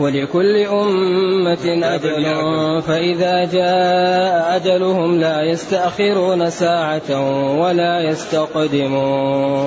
ولكل أمة أجل. فإذا جاء أجلهم لا يستأخرون ساعة ولا يستقدمون.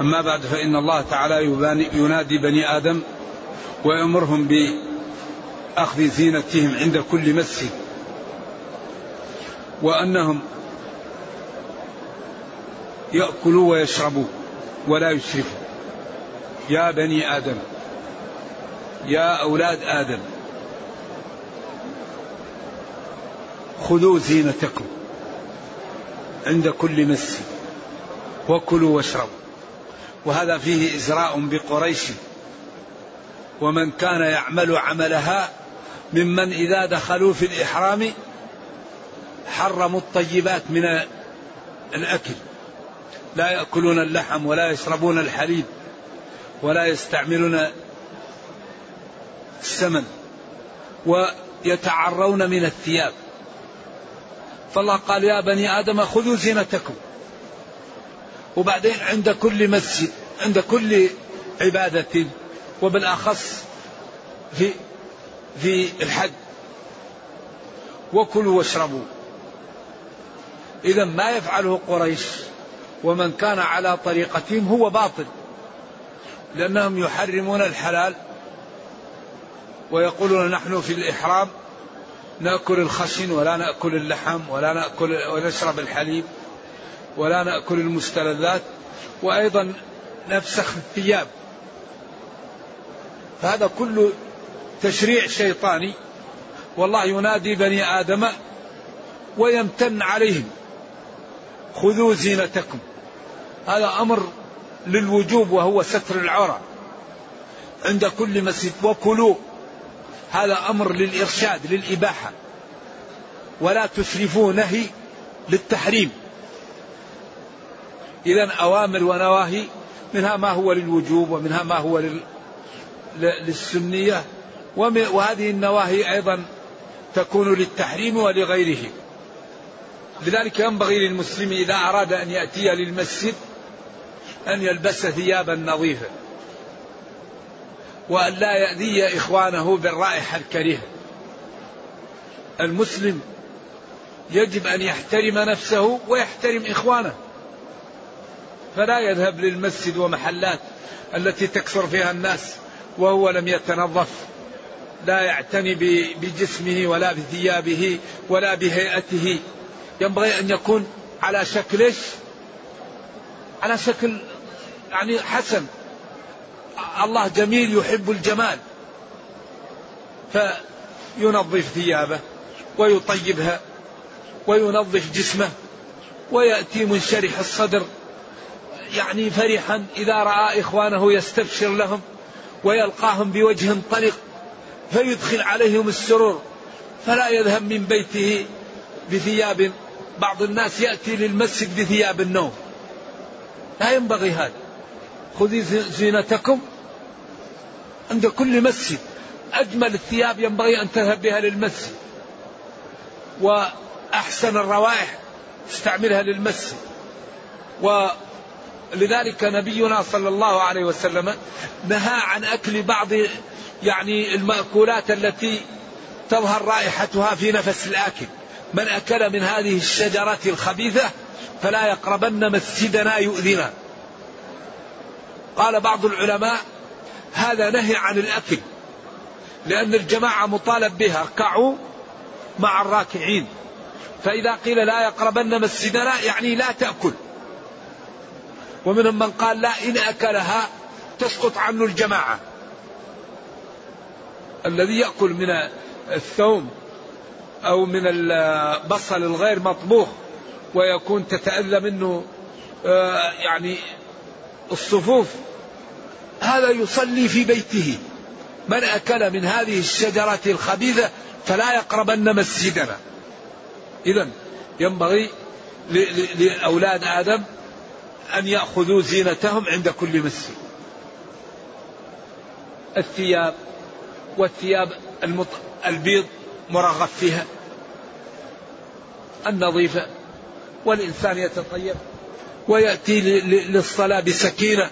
أما بعد فإن الله تعالى ينادي بني آدم ويأمرهم بأخذ زينتهم عند كل مسجد وأنهم يأكلوا ويشربوا ولا يسرفوا يا بني آدم يا أولاد آدم خذوا زينتكم عند كل مسجد وكلوا واشربوا. وهذا فيه إزراء بقريش. ومن كان يعمل عملها ممن إذا دخلوا في الإحرام حرموا الطيبات من الأكل. لا يأكلون اللحم ولا يشربون الحليب ولا يستعملون السمن ويتعرون من الثياب. فالله قال يا بني آدم خذوا زينتكم. وبعدين عند كل مسجد عند كل عبادة وبالأخص في في الحج. وكلوا واشربوا. إذا ما يفعله قريش ومن كان على طريقتهم هو باطل. لأنهم يحرمون الحلال ويقولون نحن في الإحرام نأكل الخشن ولا نأكل اللحم ولا نأكل ونشرب الحليب. ولا نأكل المستلذات وأيضا نفسخ الثياب. فهذا كله تشريع شيطاني والله ينادي بني آدم ويمتن عليهم خذوا زينتكم. هذا أمر للوجوب وهو ستر العورة عند كل مسجد. وكلوا هذا أمر للإرشاد للإباحة. ولا تسرفوا نهي للتحريم. إذا أوامر ونواهي منها ما هو للوجوب ومنها ما هو لل... للسنية وهذه النواهي أيضا تكون للتحريم ولغيره. لذلك ينبغي للمسلم إذا أراد أن يأتي للمسجد أن يلبس ثيابا نظيفة وأن لا يأذي إخوانه بالرائحة الكريهة. المسلم يجب أن يحترم نفسه ويحترم إخوانه. فلا يذهب للمسجد ومحلات التي تكثر فيها الناس وهو لم يتنظف لا يعتني بجسمه ولا بثيابه ولا بهيئته. ينبغي أن يكون على شكل على شكل يعني حسن. الله جميل يحب الجمال فينظف ثيابه ويطيبها وينظف جسمه ويأتي منشرح الصدر. يعني فرحا إذا رأى إخوانه يستبشر لهم ويلقاهم بوجه طلق فيدخل عليهم السرور فلا يذهب من بيته بثياب. بعض الناس يأتي للمسجد بثياب النوم. لا ينبغي هذا. خذي زينتكم عند كل مسجد. أجمل الثياب ينبغي أن تذهب بها للمسجد. وأحسن الروائح استعملها للمسجد. ولذلك نبينا صلى الله عليه وسلم نهى عن أكل بعض يعني المأكولات التي تظهر رائحتها في نفس الآكل. من أكل من هذه الشجرة الخبيثة فلا يقربن مسجدنا يؤذنا. قال بعض العلماء هذا نهي عن الأكل لأن الجماعة مطالب بها اركعوا مع الراكعين. فإذا قيل لا يقربن مسجدنا يعني لا تأكل. ومنهم من قال لا إن أكلها تسقط عنه الجماعة. الذي يأكل من الثوم أو من البصل الغير مطبوخ ويكون تتأذى منه آه، يعني الصفوف هذا يصلي في بيته. من أكل من هذه الشجرة الخبيثة فلا يقربن مسجدنا. إذا ينبغي لأولاد آدم أن يأخذوا زينتهم عند كل مسجد الثياب والثياب البيض مرغب فيها. النظيفة. والإنسان يتطيب. ويأتي للصلاة بسكينة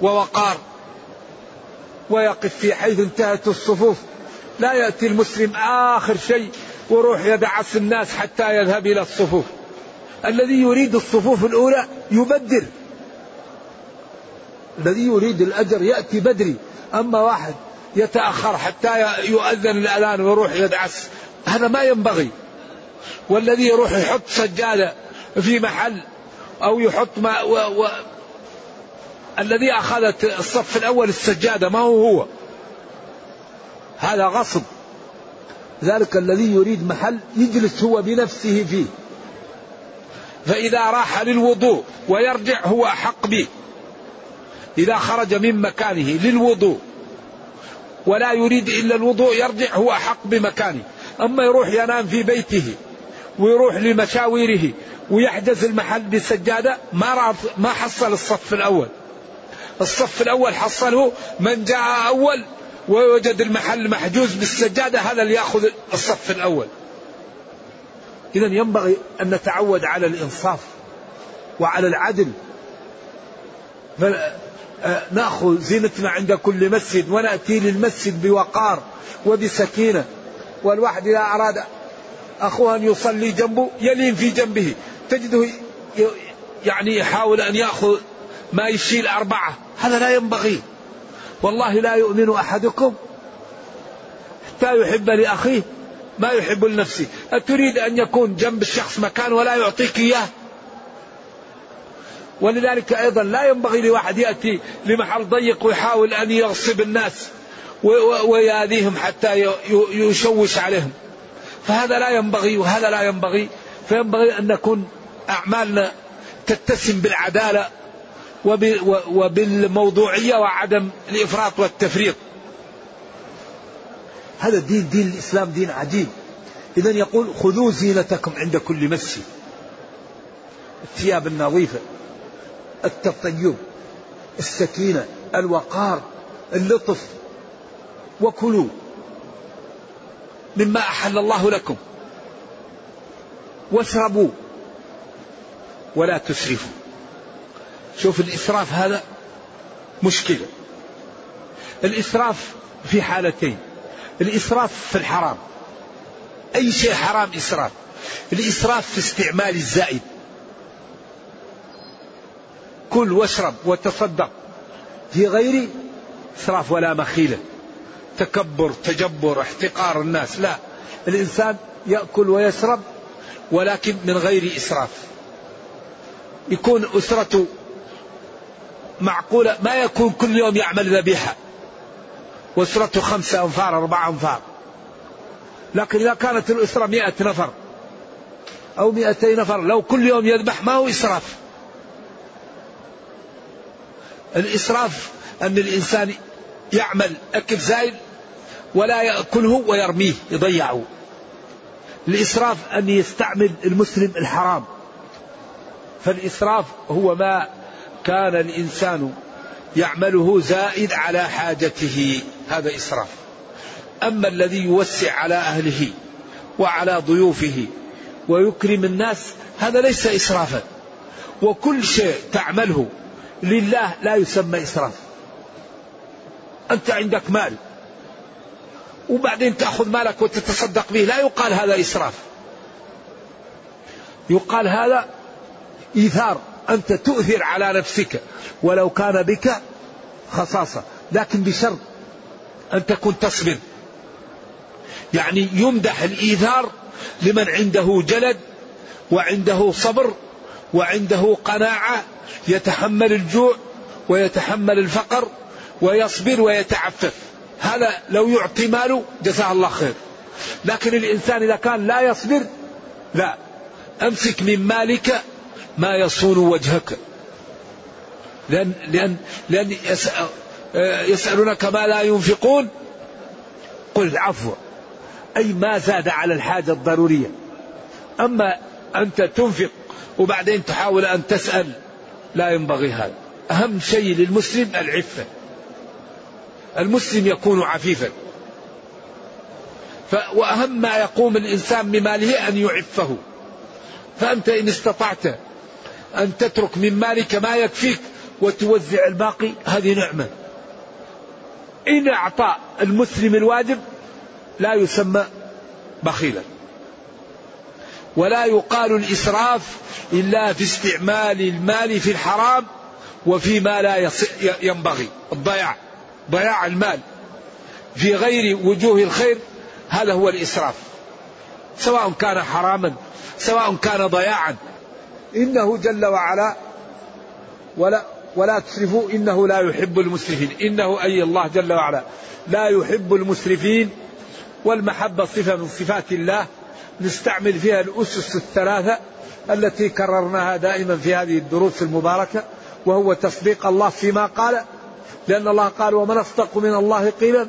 ووقار. ويقف في حيث انتهت الصفوف. لا يأتي المسلم آخر شيء وروح يدعس الناس حتى يذهب إلى الصفوف. الذي يريد الصفوف الأولى يبدر الذي يريد الأجر يأتي بدري. أما واحد يتأخر حتى يؤذن الأذان ويروح يدعس هذا ما ينبغي. والذي يروح يحط سجادة في محل أو يحط ما و و الذي أخذت الصف الأول السجادة ما هو هو. هذا غصب. ذلك الذي يريد محل يجلس هو بنفسه فيه. فإذا راح للوضوء ويرجع هو أحق به إذا خرج من مكانه للوضوء ولا يريد إلا الوضوء يرجع هو أحق بمكانه. أما يروح ينام في بيته ويروح لمشاويره ويحجز المحل بسجادة ما ما حصل الصف الأول. الصف الأول حصله من جاء أول ووجد المحل محجوز بالسجادة هذا اللي يأخذ الصف الأول. إذا ينبغي أن نتعود على الإنصاف وعلى العدل. نأخذ زينتنا عند كل مسجد ونأتي للمسجد بوقار وبسكينة. والواحد إذا أراد أخوه أن يصلي جنبه يلين في جنبه. تجده يعني يحاول أن يأخذ ما يشيل أربعة. هذا لا ينبغي. والله لا يؤمن أحدكم حتى يحب لأخيه. ما يحب لنفسه. أتريد أن يكون جنب الشخص مكان ولا يعطيك إياه؟ ولذلك أيضا لا ينبغي لواحد يأتي لمحل ضيق ويحاول أن يغصب الناس ويأذيهم حتى يشوش عليهم. فهذا لا ينبغي وهذا لا ينبغي. فينبغي أن نكون أعمالنا تتسم بالعدالة وبالموضوعية وعدم الإفراط والتفريط. هذا الدين دين الإسلام دين عجيب. إذا يقول خذوا زينتكم عند كل مسجد. الثياب النظيفة التطيب السكينة الوقار اللطف. وكلوا مما أحل الله لكم. واشربوا ولا تسرفوا. شوف الإسراف هذا مشكلة. الإسراف في حالتين. الإسراف في الحرام. أي شيء حرام إسراف. الإسراف في استعمال الزائد. كل واشرب وتصدق. في غير إسراف ولا مخيلة. تكبر تجبر احتقار الناس. لا. الإنسان يأكل ويشرب ولكن من غير إسراف. يكون أسرته معقولة ما يكون كل يوم يعمل ذبيحة. وأسرته خمسة أنفار أربعة أنفار. لكن إذا كانت الأسرة مئة نفر أو مئتي نفر لو كل يوم يذبح ما هو إسراف. الإسراف أن الإنسان يعمل أكل زايد ولا يأكله ويرميه يضيعه. الإسراف أن يستعمل المسلم الحرام. فالإسراف هو ما كان الإنسان يعمله زائد على حاجته. هذا إسراف. أما الذي يوسع على أهله وعلى ضيوفه ويكرم الناس هذا ليس إسرافا. وكل شيء تعمله لله لا يسمى إسراف. أنت عندك مال وبعدين تأخذ مالك وتتصدق به لا يقال هذا إسراف. يقال هذا إيثار أنت تؤثر على نفسك ولو كان بك خصاصة لكن بشرط أن تكون تصبر يعني يمدح الإيثار لمن عنده جلد وعنده صبر وعنده قناعة يتحمل الجوع ويتحمل الفقر ويصبر ويتعفف. هذا لو يعطي ماله جزاه الله خير. لكن الإنسان إذا كان لا يصبر لا. أمسك من مالك ما يصون وجهك. لأن, لأن, لأن يسألونك ما لا ينفقون؟ قل العفو. أي ما زاد على الحاجة الضرورية. أما أنت تنفق وبعدين تحاول أن تسأل لا ينبغي هذا. أهم شيء للمسلم العفة. المسلم يكون عفيفا. وأهم ما يقوم الإنسان بماله أن يعفه. فأنت إن استطعت أن تترك من مالك ما يكفيك وتوزع الباقي هذه نعمة. إن أعطى المسلم الواجب لا يسمى بخيلا. ولا يقال الإسراف إلا في استعمال المال في الحرام وفيما لا ينبغي. الضياع. ضياع المال. في غير وجوه الخير هذا هو الإسراف. سواء كان حراما سواء كان ضياعا. إنه جل وعلا ولا ولا تسرفوا إنه لا يحب المسرفين. إنه أي الله جل وعلا لا يحب المسرفين. والمحبة صفة من صفات الله. نستعمل فيها الأسس الثلاثة التي كررناها دائما في هذه الدروس المباركة وهو تصديق الله فيما قال. لأن الله قال ومن أصدق من الله قيلا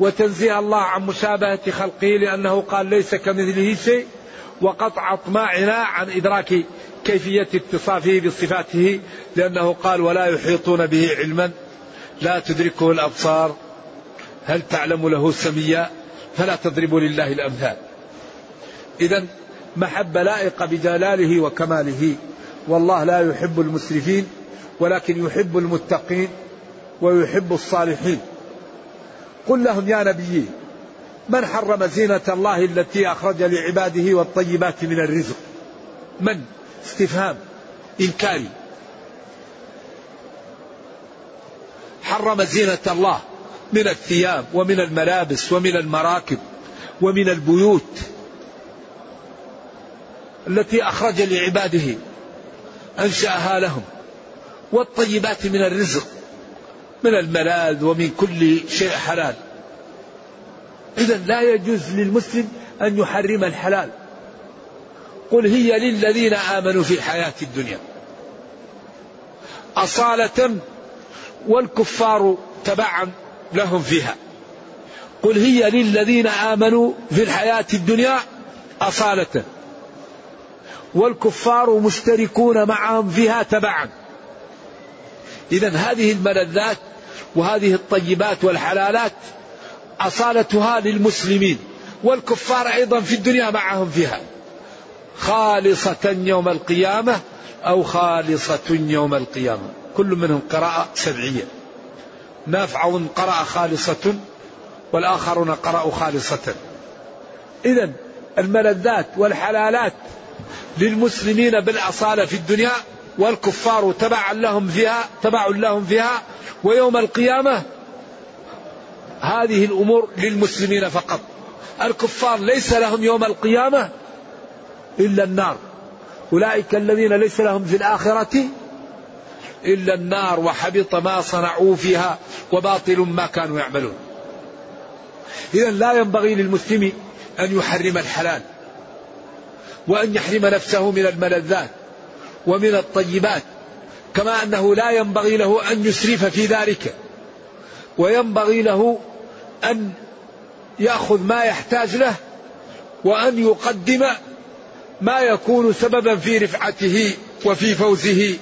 وتنزيه الله عن مشابهة خلقه لأنه قال ليس كمثله شيء وقطع أطماعنا عن إدراك كيفية اتصافه بصفاته لأنه قال ولا يحيطون به علما لا تدركه الأبصار هل تعلم له سميا فلا تضربوا لله الأمثال. إذا محبة لائقة بجلاله وكماله والله لا يحب المسرفين ولكن يحب المتقين ويحب الصالحين. قل لهم يا نبي من حرم زينة الله التي أخرج لعباده والطيبات من الرزق؟ من؟ استفهام إنكاري. حرم زينة الله من الثياب ومن الملابس ومن المراكب ومن البيوت التي أخرج لعباده أنشأها لهم والطيبات من الرزق من الملاذ ومن كل شيء حلال. إذا لا يجوز للمسلم أن يحرم الحلال. قل هي للذين آمنوا في الحياة الدنيا. أصالة والكفار تبعا لهم فيها. قل هي للذين آمنوا في الحياة الدنيا أصالة والكفار مشتركون معهم فيها تبعا. إذا هذه الملذات وهذه الطيبات والحلالات أصالتها للمسلمين والكفار أيضا في الدنيا معهم فيها. خالصة يوم القيامة أو خالصة يوم القيامة. كل منهم قراءة سبعية. نافع قرأ خالصة والآخرون قرأوا خالصة. إذا الملذات والحلالات للمسلمين بالأصالة في الدنيا والكفار تبعا لهم فيها تبع لهم فيها. ويوم القيامة هذه الأمور للمسلمين فقط. الكفار ليس لهم يوم القيامة إلا النار. أولئك الذين ليس لهم في الآخرة إلا النار وحبط ما صنعوا فيها وباطل ما كانوا يعملون. إذا لا ينبغي للمسلم أن يحرم الحلال وأن يحرم نفسه من الملذات ومن الطيبات كما أنه لا ينبغي له أن يسرف في ذلك وينبغي له أن يأخذ ما يحتاج له وأن يقدم ما يكون سببا في رفعته وفي فوزه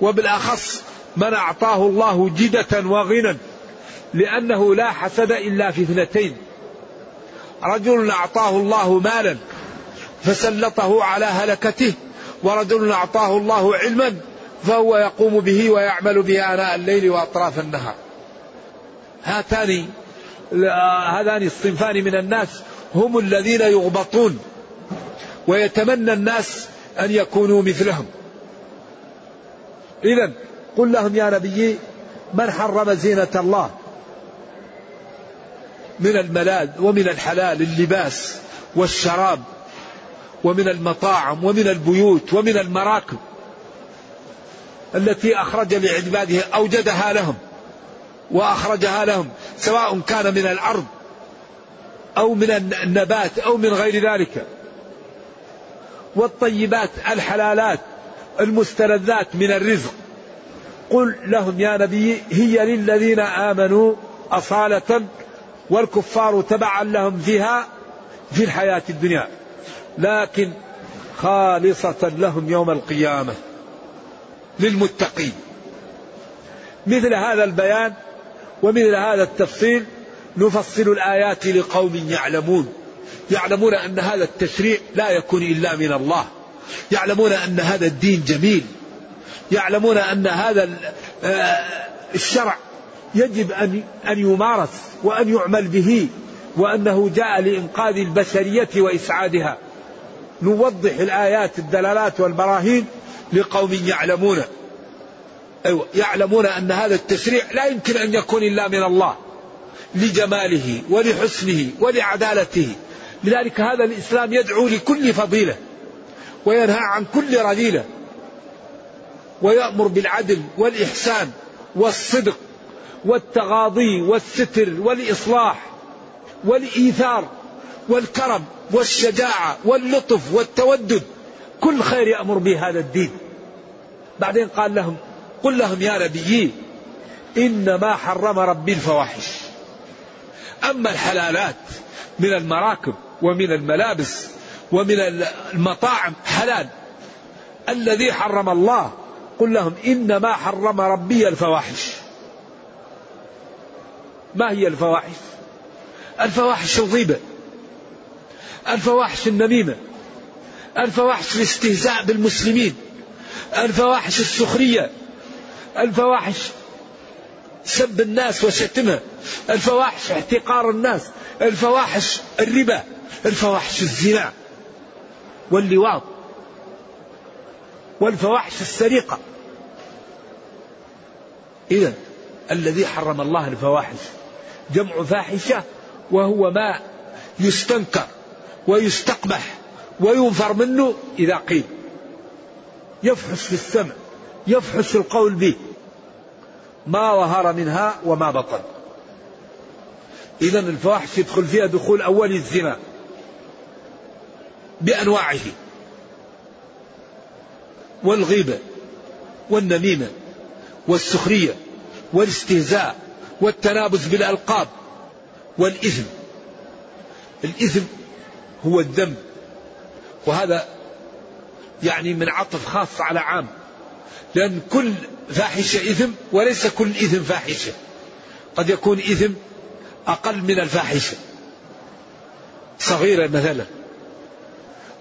وبالأخص من أعطاه الله جدة وغنى لأنه لا حسد إلا في اثنتين. رجل أعطاه الله مالا فسلطه على هلكته ورجل أعطاه الله علما فهو يقوم به ويعمل به آناء الليل وأطراف النهار. هاتان هذان الصنفان من الناس هم الذين يغبطون. ويتمنى الناس أن يكونوا مثلهم. إذا قل لهم يا نبي من حرم زينة الله؟ من الملاذ ومن الحلال اللباس والشراب ومن المطاعم ومن البيوت ومن المراكب التي أخرج لعباده أوجدها لهم وأخرجها لهم سواء كان من الأرض أو من النبات أو من غير ذلك. والطيبات الحلالات المستلذات من الرزق. قل لهم يا نبي هي للذين آمنوا أصالة والكفار تبعا لهم فيها في الحياة الدنيا. لكن خالصة لهم يوم القيامة للمتقين. مثل هذا البيان ومثل هذا التفصيل نفصل الآيات لقوم يعلمون. يعلمون أن هذا التشريع لا يكون إلا من الله. يعلمون أن هذا الدين جميل. يعلمون أن هذا آه، الشرع يجب أن أن يمارس وأن يعمل به وأنه جاء لإنقاذ البشرية وإسعادها. نوضح الآيات الدلالات والبراهين لقوم يعلمون. أيوة يعلمون أن هذا التشريع لا يمكن أن يكون إلا من الله لجماله ولحسنه ولعدالته. لذلك هذا الإسلام يدعو لكل فضيلة وينهى عن كل رذيلة ويأمر بالعدل والإحسان والصدق والتغاضي والستر والإصلاح والإيثار والكرم والشجاعة واللطف والتودد كل خير يأمر به هذا الدين. بعدين قال لهم قل لهم يا نبيي إنما حرم ربي الفواحش. أما الحلالات من المراكب ومن الملابس ومن المطاعم حلال. الذي حرم الله. قل لهم إنما حرم ربي الفواحش. ما هي الفواحش؟ الفواحش الغيبة. الفواحش النميمة. الفواحش الاستهزاء بالمسلمين. الفواحش السخرية. الفواحش سب الناس وشتمها الفواحش احتقار الناس. الفواحش الربا. الفواحش الزنا واللواط والفواحش السرقة. إذا الذي حرم الله الفواحش جمع فاحشة وهو ما يستنكر ويستقبح وينفر منه إذا قيل. يفحش في السمع يفحش القول به. ما ظهر منها وما بطن. إذا الفواحش يدخل فيها دخول أول الزنا. بأنواعه. والغيبة والنميمة والسخرية والاستهزاء والتنابز بالألقاب والإثم. الإثم هو الذنب. وهذا يعني من عطف خاص على عام. لأن كل فاحشة إثم وليس كل إثم فاحشة. قد يكون إثم أقل من الفاحشة. صغيرة مثلا.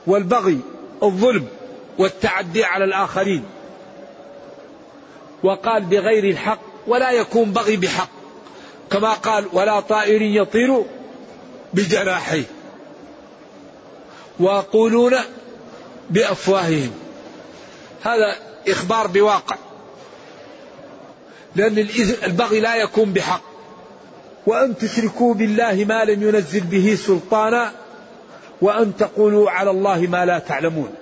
والبغي الظلم والتعدي على الآخرين. وقال بغير الحق ولا يكون بغي بحق. كما قال ولا طائر يطير بجناحيه. ويقولون بأفواههم. هذا إخبار بواقع. لأن البغي لا يكون بحق. وأن تشركوا بالله ما لم ينزل به سلطانا وأن تقولوا على الله ما لا تعلمون.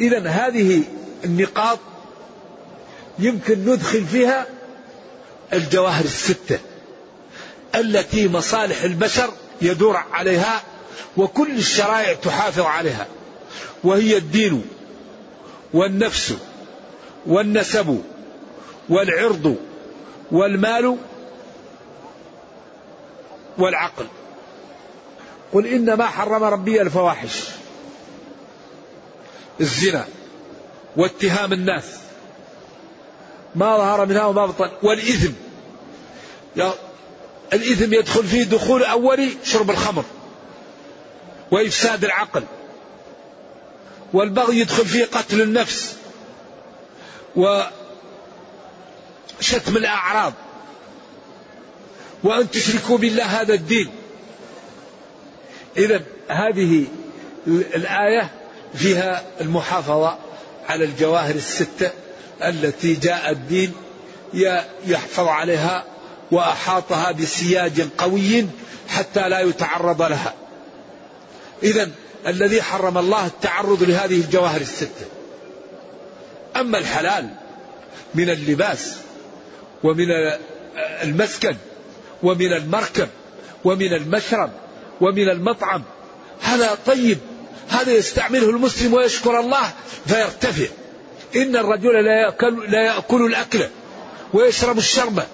إذا هذه النقاط يمكن ندخل فيها الجواهر الستة التي مصالح البشر يدور عليها وكل الشرائع تحافظ عليها وهي الدين والنفس والنسب والعرض والمال والعقل. قل إنما حرم ربي الفواحش. الزنا واتهام الناس. ما ظهر منها وما بطن. والإثم. الإثم يدخل فيه دخول أولي شرب الخمر. وإفساد العقل. والبغي يدخل فيه قتل النفس. وشتم الأعراض. وأن تشركوا بالله هذا الدين. إذا هذه الآية فيها المحافظة على الجواهر الستة التي جاء الدين يحفظ عليها وأحاطها بسياج قوي حتى لا يتعرض لها. إذا الذي حرم الله التعرض لهذه الجواهر الستة. أما الحلال من اللباس ومن المسكن ومن المركب ومن المشرب ومن المطعم. هذا طيب. هذا يستعمله المسلم ويشكر الله فيرتفع. إن الرجل لا يأكل, لا يأكل الأكل ويشرب الشربة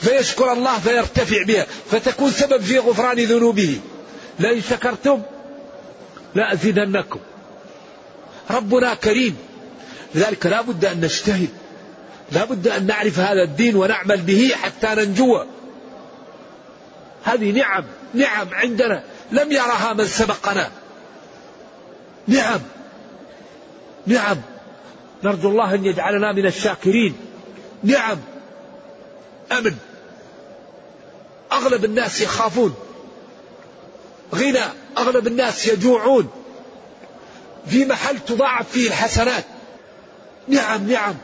فيشكر الله فيرتفع بها. فتكون سبب في غفران ذنوبه. لئن شكرتم لأزيدنكم. ربنا كريم. لذلك لا بد أن نجتهد. لا بد أن نعرف هذا الدين ونعمل به حتى ننجو هذه نعم نعم عندنا. لم يرها من سبقنا. نعم. نعم. نرجو الله أن يجعلنا من الشاكرين. نعم. أمن. أغلب الناس يخافون. غنى. أغلب الناس يجوعون. في محل تضاعف فيه الحسنات. نعم نعم.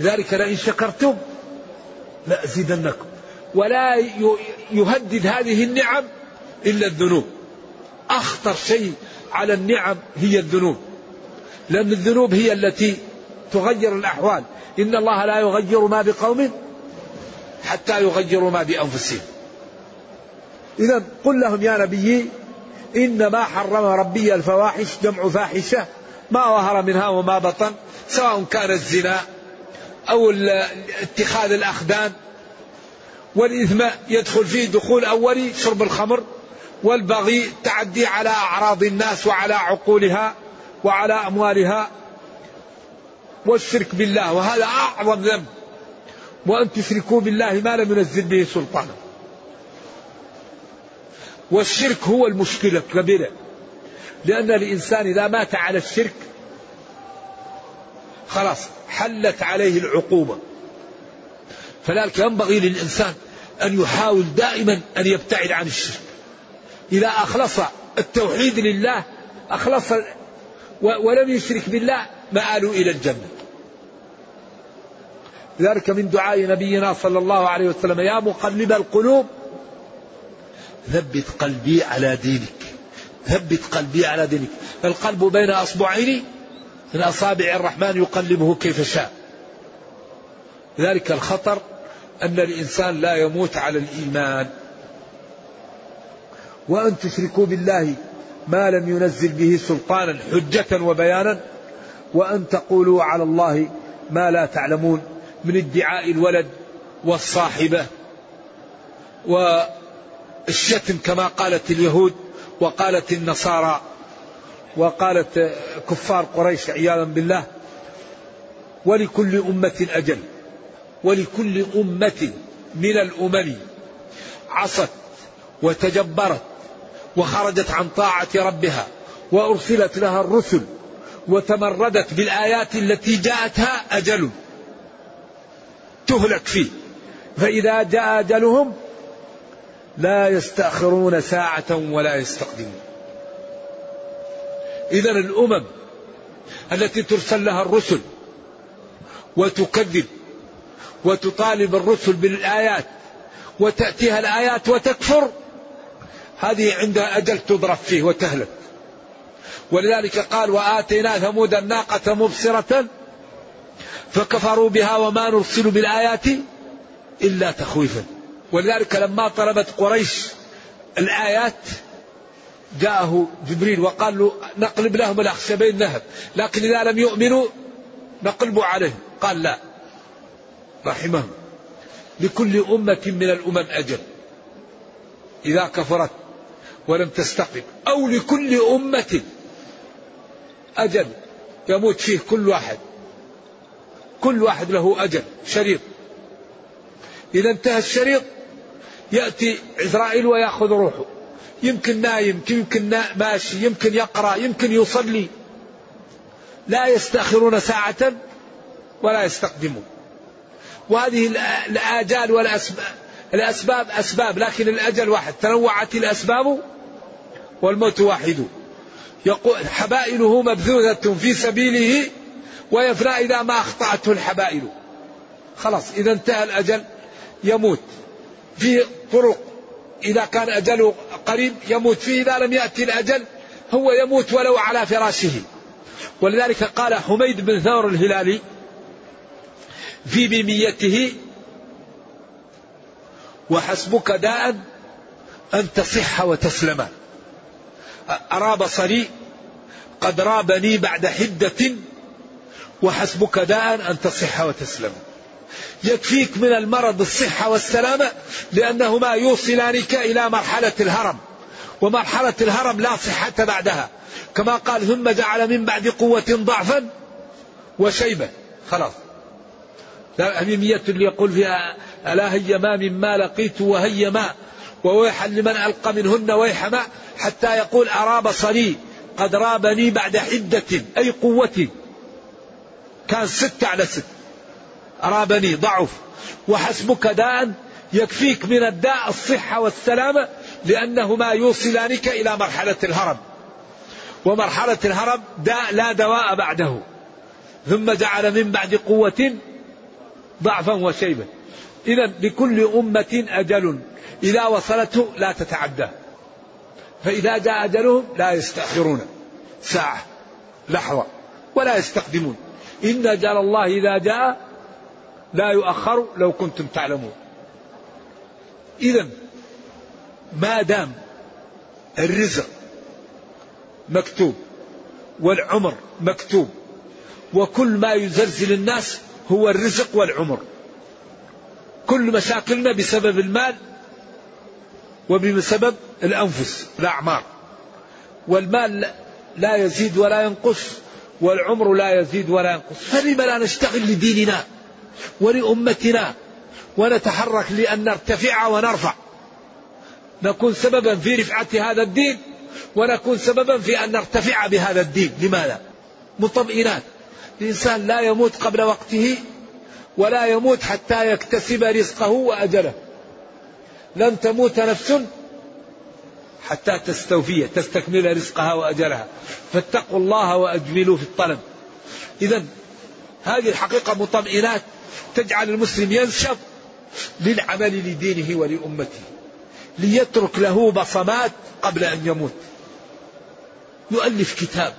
لذلك لئن شكرتم لأزيدنكم. ولا يهدد هذه النعم إلا الذنوب. أخطر شيء على النعم هي الذنوب. لأن الذنوب هي التي تغير الأحوال. إن الله لا يغير ما بقوم حتى يغيروا ما بأنفسهم. إذا قل لهم يا نبي إنما حرم ربي الفواحش جمع فاحشة ما ظهر منها وما بطن سواء كان الزنا أو اتخاذ الأخدان. والإثم يدخل فيه دخول أولي شرب الخمر والبغي تعدي على أعراض الناس وعلى عقولها وعلى أموالها والشرك بالله وهذا أعظم ذنب. وأن تشركوا بالله ما لم ينزل به سلطانا. والشرك هو المشكلة الكبيرة. لأن الإنسان إذا مات على الشرك خلاص حلت عليه العقوبة. فذلك ينبغي للإنسان أن يحاول دائما أن يبتعد عن الشرك. إذا أخلص التوحيد لله أخلص ولم يشرك بالله مآلوا إلى الجنة. ذلك من دعاء نبينا صلى الله عليه وسلم يا مقلب القلوب ثبت قلبي على دينك. ثبت قلبي على دينك. القلب بين أصبعين من أصابع الرحمن يقلبه كيف شاء. ذلك الخطر أن الإنسان لا يموت على الإيمان. وأن تشركوا بالله ما لم ينزل به سلطانا حجة وبيانا وأن تقولوا على الله ما لا تعلمون من ادعاء الولد والصاحبة والشتم كما قالت اليهود وقالت النصارى وقالت كفار قريش عياذا بالله ولكل أمة أجل. ولكل أمة من الأمم عصت وتجبرت وخرجت عن طاعة ربها وأرسلت لها الرسل وتمردت بالآيات التي جاءتها أجل تهلك فيه. فإذا جاء أجلهم لا يستأخرون ساعة ولا يستقدمون. إذا الأمم التي ترسل لها الرسل وتكذب وتطالب الرسل بالآيات وتأتيها الآيات وتكفر. هذه عندها أجل تضرب فيه وتهلك. ولذلك قال وآتينا ثمود الناقة مبصرة فكفروا بها وما نرسل بالآيات إلا تخويفا. ولذلك لما طلبت قريش الآيات جاءه جبريل وقال له نقلب لهم الأخشبين ذهب لكن إذا لم يؤمنوا نقلب عليهم. قال لا. رحمهم. لكل أمة من الأمم أجل. إذا كفرت ولم تستقم. أو لكل أمة أجل. يموت فيه كل واحد. كل واحد له أجل. شريط. إذا انتهى الشريط يأتي عزرائيل ويأخذ روحه. يمكن نايم يمكن ماشي يمكن يقرأ يمكن يصلي. لا يستأخرون ساعة ولا يستقدمون. وهذه الآجال والأسباب الأسباب أسباب لكن الأجل واحد. تنوعت الأسباب والموت واحد. يقول حبائله مبذوذة في سبيله ويفنى إذا ما أخطأته الحبائل. خلاص إذا انتهى الأجل يموت. في طرق إذا كان أجله قريب يموت. فيه إذا لم يأتي الأجل هو يموت ولو على فراشه. ولذلك قال حميد بن ثور الهلالي في بميته. وحسبك داء أن تصح وتسلم. أرى بصري قد رابني بعد حدة. وحسبك داء أن تصح وتسلم. يكفيك من المرض الصحة والسلامة لأنهما يوصلانك إلى مرحلة الهرم. ومرحلة الهرم لا صحة بعدها. كما قال ثم جعل من بعد قوة ضعفا وشيبة خلاص. هميمية اللي يقول فيها ألا هي ما مما لقيت وهي ما؟ وويحا لمن ألقى منهن ويح ما حتى يقول أرى بصري قد رابني بعد حدة أي قوة. كان ست على ست. أرابني ضعف. وحسبك داء يكفيك من الداء الصحة والسلامة لأنهما يوصلانك إلى مرحلة الهرم ومرحلة الهرم داء لا دواء بعده. ثم جعل من بعد قوة ضعفا وشيبا. إذا لكل أمة أجل. إذا وصلته لا تتعدى. فإذا جاء أجلهم لا يستأخرون. ساعة لحظة ولا يستقدمون. إن أجل الله إذا جاء لا يؤخر لو كنتم تعلمون. إذا ما دام الرزق مكتوب والعمر مكتوب وكل ما يزلزل الناس هو الرزق والعمر. كل مشاكلنا بسبب المال وبسبب الأنفس الأعمار. والمال لا يزيد ولا ينقص والعمر لا يزيد ولا ينقص. فلم لا نشتغل لديننا ولأمتنا ونتحرك لأن نرتفع ونرفع؟ نكون سببا في رفعة هذا الدين ونكون سببا في أن نرتفع بهذا الدين. لماذا؟ مطمئنات. الإنسان لا يموت قبل وقته ولا يموت حتى يكتسب رزقه وأجله. لن تموت نفس حتى تستوفي تستكمل رزقها وأجلها. فاتقوا الله وأجملوا في الطلب. إذا هذه الحقيقة مطمئنات تجعل المسلم ينشط للعمل لدينه ولأمته ليترك له بصمات قبل أن يموت. يؤلف كتاب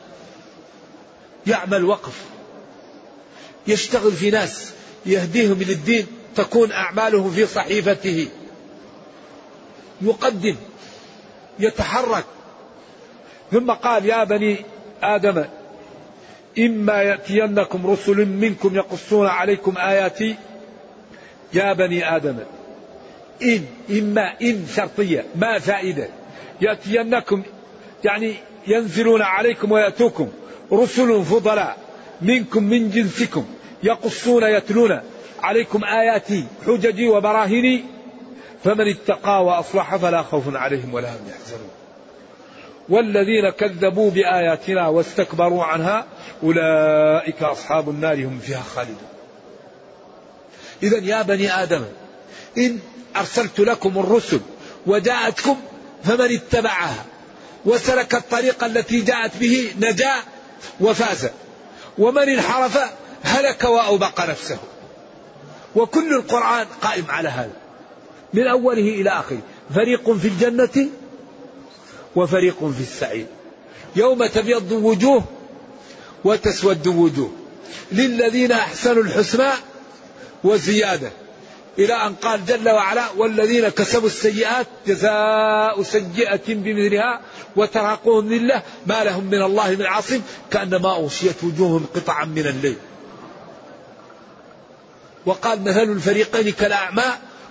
يعمل وقف يشتغل في ناس يهديهم للدين تكون أعمالهم في صحيفته. يقدم يتحرك. ثم قال يا بني آدم إما يأتينكم رسل منكم يقصون عليكم آياتي. يا بني آدم إن إما إن شرطية ما فائدة. يأتينكم يعني ينزلون عليكم ويأتوكم رسل فضلاء. منكم من جنسكم يقصون يتلون عليكم آياتي حججي وبراهيني فمن اتقى وأصلح فلا خوف عليهم ولا هم يحزنون. والذين كذبوا بآياتنا واستكبروا عنها أولئك أصحاب النار هم فيها خالدون. إذا يا بني آدم إن أرسلت لكم الرسل وجاءتكم فمن اتبعها وسلك الطريق التي جاءت به نجا وفاز. ومن انحرف هلك وأوبق نفسه. وكل القرآن قائم على هذا من أوله إلى آخره. فريق في الجنة وفريق في السعير. يوم تبيض وجوه وتسود وجوه. للذين أحسنوا الحسنى وزيادة. إلى أن قال جل وعلا والذين كسبوا السيئات جزاء سيئة بمثلها وترهقهم لله ما لهم من الله من عاصم كأنما أغشيت وجوههم قطعا من الليل. وقال مثل الفريقين كالأعمى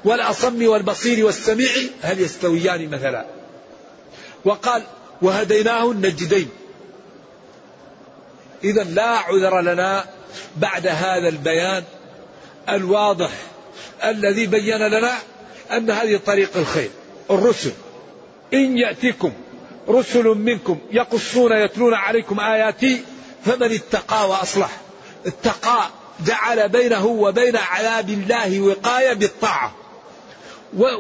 والأصم والبصير والسميع هل يستويان مثلا؟ وقال وهديناه النجدين. إذا لا عذر لنا بعد هذا البيان الواضح الذي بين لنا أن هذه طريق الخير الرسل. إن يأتيكم رسل منكم يقصون يتلون عليكم آياتي فمن اتقى وأصلح. اتقى جعل بينه وبين عذاب الله وقاية بالطاعة.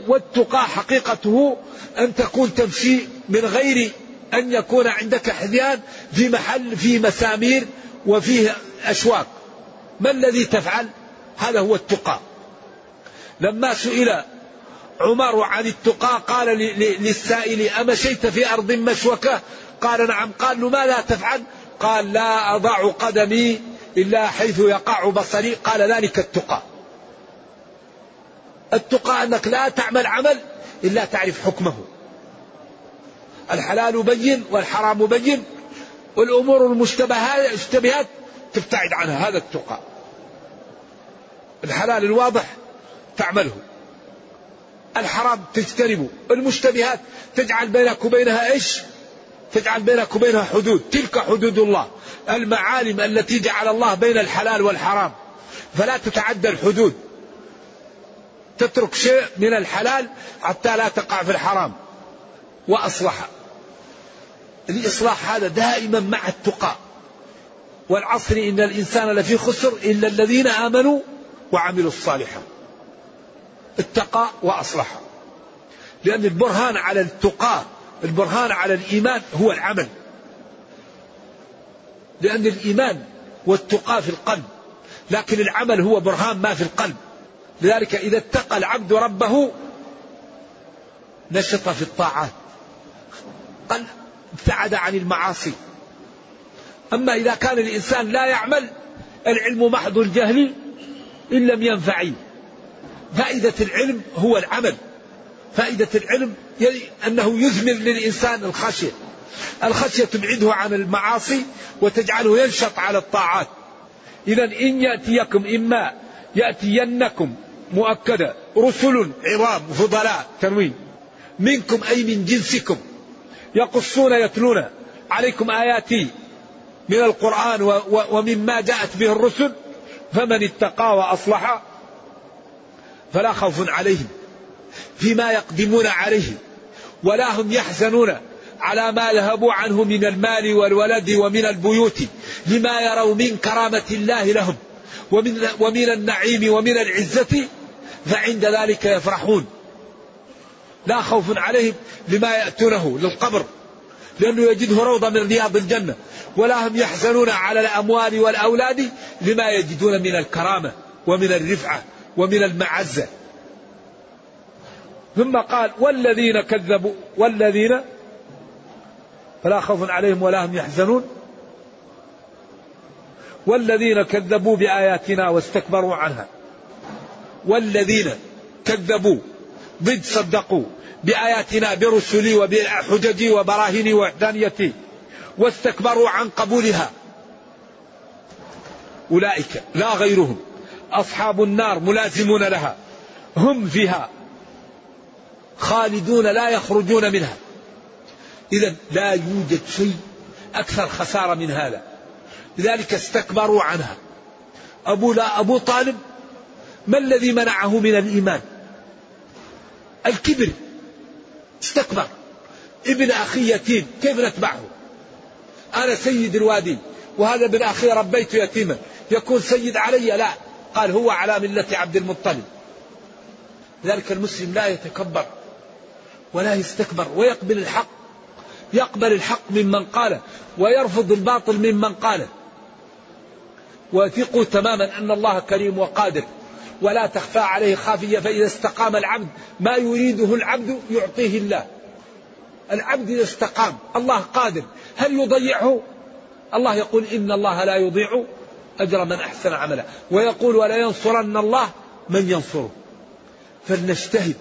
والتقى حقيقته أن تكون تمشي من غير أن يكون عندك حذيان في محل في مسامير وفيه أشواك. ما الذي تفعل؟ هذا هو التقى. لما سئل عمر عن التقى قال للسائل أمشيت في أرض مشوكة؟ قال نعم. قال له ما لا تفعل؟ قال لا أضع قدمي إلا حيث يقع بصري. قال ذلك التقى. التقى أنك لا تعمل عمل إلا تعرف حكمه. الحلال بين والحرام بين. والأمور المشتبهات تبتعد عنها. هذا التقى. الحلال الواضح تعمله الحرام تجتنبه المشتبهات. تجعل بينك وبينها إيش؟ تجعل بينك وبينها حدود. تلك حدود الله. المعالم التي جعل الله بين الحلال والحرام. فلا تتعدى الحدود. تترك شيء من الحلال حتى لا تقع في الحرام. وأصلح. الإصلاح هذا دائما مع التقى. والعصر إن الإنسان لفي خسر إلا الذين آمنوا وعملوا الصالحات. اتقى وأصلح. لأن البرهان على التقى البرهان على الإيمان هو العمل. لأن الإيمان والتقى في القلب لكن العمل هو برهان ما في القلب. لذلك إذا اتقى العبد ربه نشط في الطاعات. قل ابتعد عن المعاصي. أما إذا كان الإنسان لا يعمل العلم محض الجهل إن لم ينفعي فائدة العلم هو العمل. فائدة العلم أنه يثمر للإنسان الخشية. الخشية تبعده عن المعاصي وتجعله ينشط على الطاعات. إذا إن يأتيكم إما يأتينكم مؤكدة رسل عظام فضلاء تنوين منكم أي من جنسكم يقصون يتلون عليكم آياتي من القرآن ومما جاءت به الرسل فمن اتقى وأصلح فلا خوف عليهم فيما يقدمون عليه ولا هم يحزنون على ما ذهبوا عنه من المال والولد ومن البيوت لما يروا من كرامة الله لهم ومن, ومن النعيم ومن العزة فعند ذلك يفرحون. لا خوف عليهم لما يأتونه للقبر لأنه يجده روضة من رياض الجنة ولا هم يحزنون على الأموال والأولاد لما يجدون من الكرامة ومن الرفعة. ومن المعزة. ثم قال والذين كذبوا والذين فلا خوف عليهم ولا هم يحزنون. والذين كذبوا بآياتنا واستكبروا عنها. والذين كذبوا ضد صدقوا بآياتنا برسلي وبحججي وبراهيني ووحدانيتي واستكبروا عن قبولها. أولئك لا غيرهم. أصحاب النار ملازمون لها. هم فيها. خالدون لا يخرجون منها. إذا لا يوجد شيء أكثر خسارة من هذا. لذلك استكبروا عنها. أبو لا أبو طالب ما الذي منعه من الإيمان؟ الكبر. استكبر. ابن أخي يتيم كيف نتبعه؟ أنا سيد الوادي وهذا ابن أخي ربيت يتيما. يكون سيد علي لا. قال هو على ملة عبد المطلب. ذلك المسلم لا يتكبر ولا يستكبر ويقبل الحق يقبل الحق ممن قاله ويرفض الباطل ممن قاله. وثقوا تماما أن الله كريم وقادر ولا تخفى عليه خافية فإذا استقام العبد ما يريده العبد يعطيه الله. العبد إذا استقام الله قادر. هل يضيعه؟ الله يقول إن الله لا يضيع أجر من أحسن عملا ويقول ولا ينصرن الله من ينصره. فلنجتهد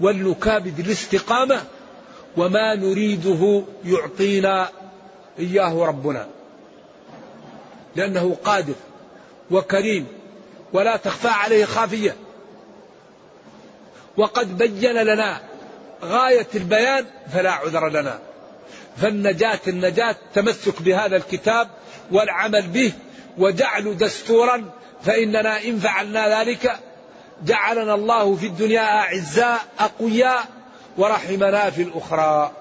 ولنكابد الاستقامة وما نريده يعطينا إياه ربنا. لأنه قادر وكريم ولا تخفى عليه خافية. وقد بين لنا غاية البيان فلا عذر لنا. فالنجاة النجاة تمسك بهذا الكتاب والعمل به وجعل دستورا فإننا إن فعلنا ذلك جعلنا الله في الدنيا أعزاء أقوياء ورحمنا في الأخرى.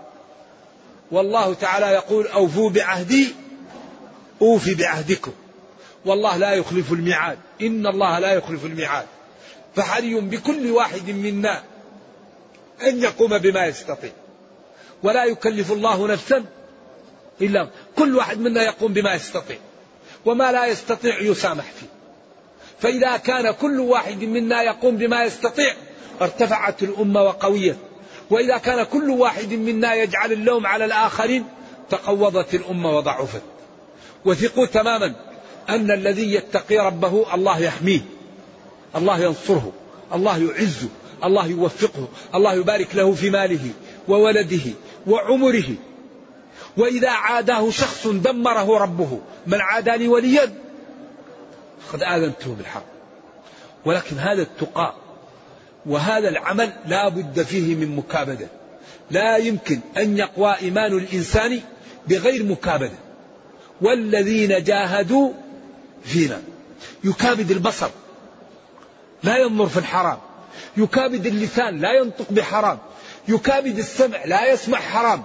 والله تعالى يقول أوفوا بعهدي أوفي بعهدكم. والله لا يخلف الميعاد. إن الله لا يخلف الميعاد. فحري بكل واحد منا أن يقوم بما يستطيع. ولا يكلف الله نفسا إلا كل واحد منا يقوم بما يستطيع. وما لا يستطيع يسامح فيه. فإذا كان كل واحد منا يقوم بما يستطيع ارتفعت الأمة وقويت وإذا كان كل واحد منا يجعل اللوم على الآخرين تقوضت الأمة وضعفت. وثقوا تماما أن الذي يتقي ربه الله يحميه الله ينصره الله يعزه الله يوفقه الله يبارك له في ماله وولده وعمره. وإذا عاداه شخص دمره ربه من عادى لي وليا قد آذنته بالحق. ولكن هذا التقى وهذا العمل لا بد فيه من مكابدة. لا يمكن أن يقوى إيمان الإنسان بغير مكابدة. والذين جاهدوا فينا. يكابد البصر لا ينظر في الحرام. يكابد اللسان لا ينطق بحرام. يكابد السمع لا يسمع حرام.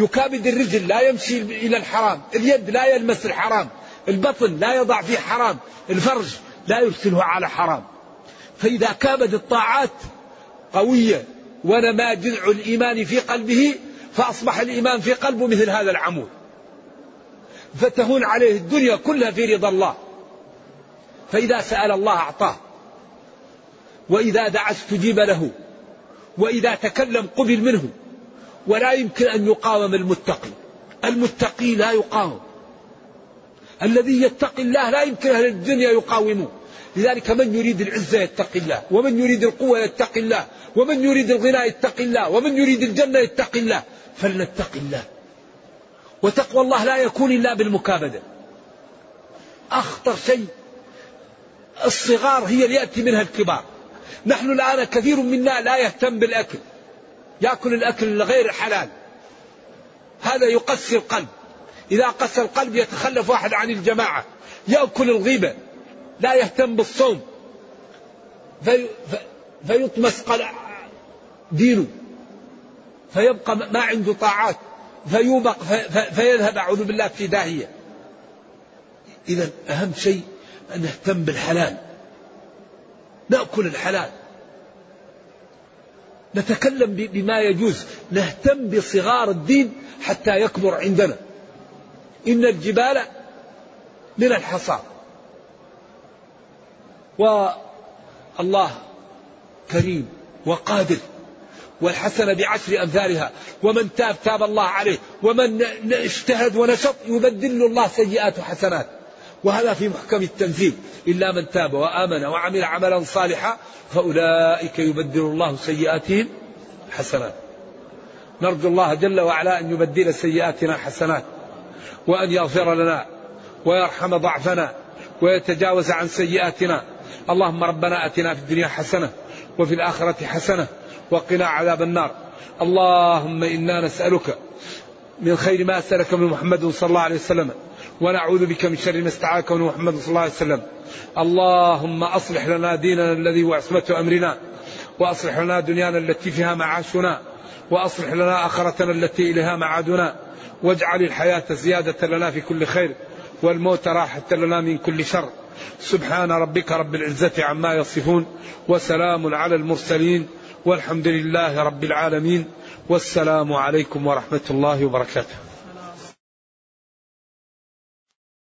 يكابد الرجل لا يمشي إلى الحرام اليد لا يلمس الحرام البطن لا يضع فيه حرام الفرج لا يرسله على حرام. فإذا كابد الطاعات قوية ونما جذع الإيمان في قلبه فأصبح الإيمان في قلبه مثل هذا العمود. فتهون عليه الدنيا كلها في رضا الله. فإذا سأل الله أعطاه. وإذا دعا استجيب له. وإذا تكلم قبل منه. ولا يمكن أن يقاوم المتقي. المتقي لا يقاوم. الذي يتقي الله لا يمكن أهل الدنيا يقاوموه. لذلك من يريد العزة يتقي الله ومن يريد القوة يتقي الله ومن يريد الغنى يتقي الله ومن يريد الجنة يتقي الله. فلنتقي الله. وتقوى الله لا يكون إلا بالمكابدة. أخطر شيء الصغار هي اللي يأتي منها الكبار. نحن الآن كثير منا لا يهتم بالأكل. يأكل الأكل الغير حلال. هذا يقسي القلب. إذا قسى القلب يتخلف واحد عن الجماعة. يأكل الغيبة. لا يهتم بالصوم. في فيطمس دينه. فيبقى ما عنده طاعات. فيوبق فيذهب أعوذ بالله في داهية. إذا أهم شيء أن نهتم بالحلال. نأكل الحلال. نتكلم بما يجوز. نهتم بصغار الدين حتى يكبر عندنا. إن الجبال من الحصى والله كريم وقادر. والحسنة بعشر أمثالها. ومن تاب تاب الله عليه. ومن اجتهد ونشط يبدل الله سيئات حسنات وهذا في محكم التنزيل. إلا من تاب وآمن وعمل عملا صالحا فأولئك يبدل الله سيئاتهم حسنات. نرجو الله جل وعلا أن يبدل سيئاتنا حسنات وأن يغفر لنا ويرحم ضعفنا ويتجاوز عن سيئاتنا. اللهم ربنا أتنا في الدنيا حسنة وفي الآخرة حسنة وقنا عذاب النار. اللهم إنا نسألك من خير ما سألك من محمد صلى الله عليه وسلم. ونعوذ بك من شر ما استعاذك من محمد صلى الله عليه وسلم. اللهم أصلح لنا ديننا الذي هو عصمة أمرنا وأصلح لنا دنيانا التي فيها معاشنا وأصلح لنا آخرتنا التي إليها معادنا. واجعل الحياة زيادة لنا في كل خير والموت راحة لنا من كل شر. سبحان ربك رب العزة عما يصفون وسلام على المرسلين والحمد لله رب العالمين والسلام عليكم ورحمة الله وبركاته.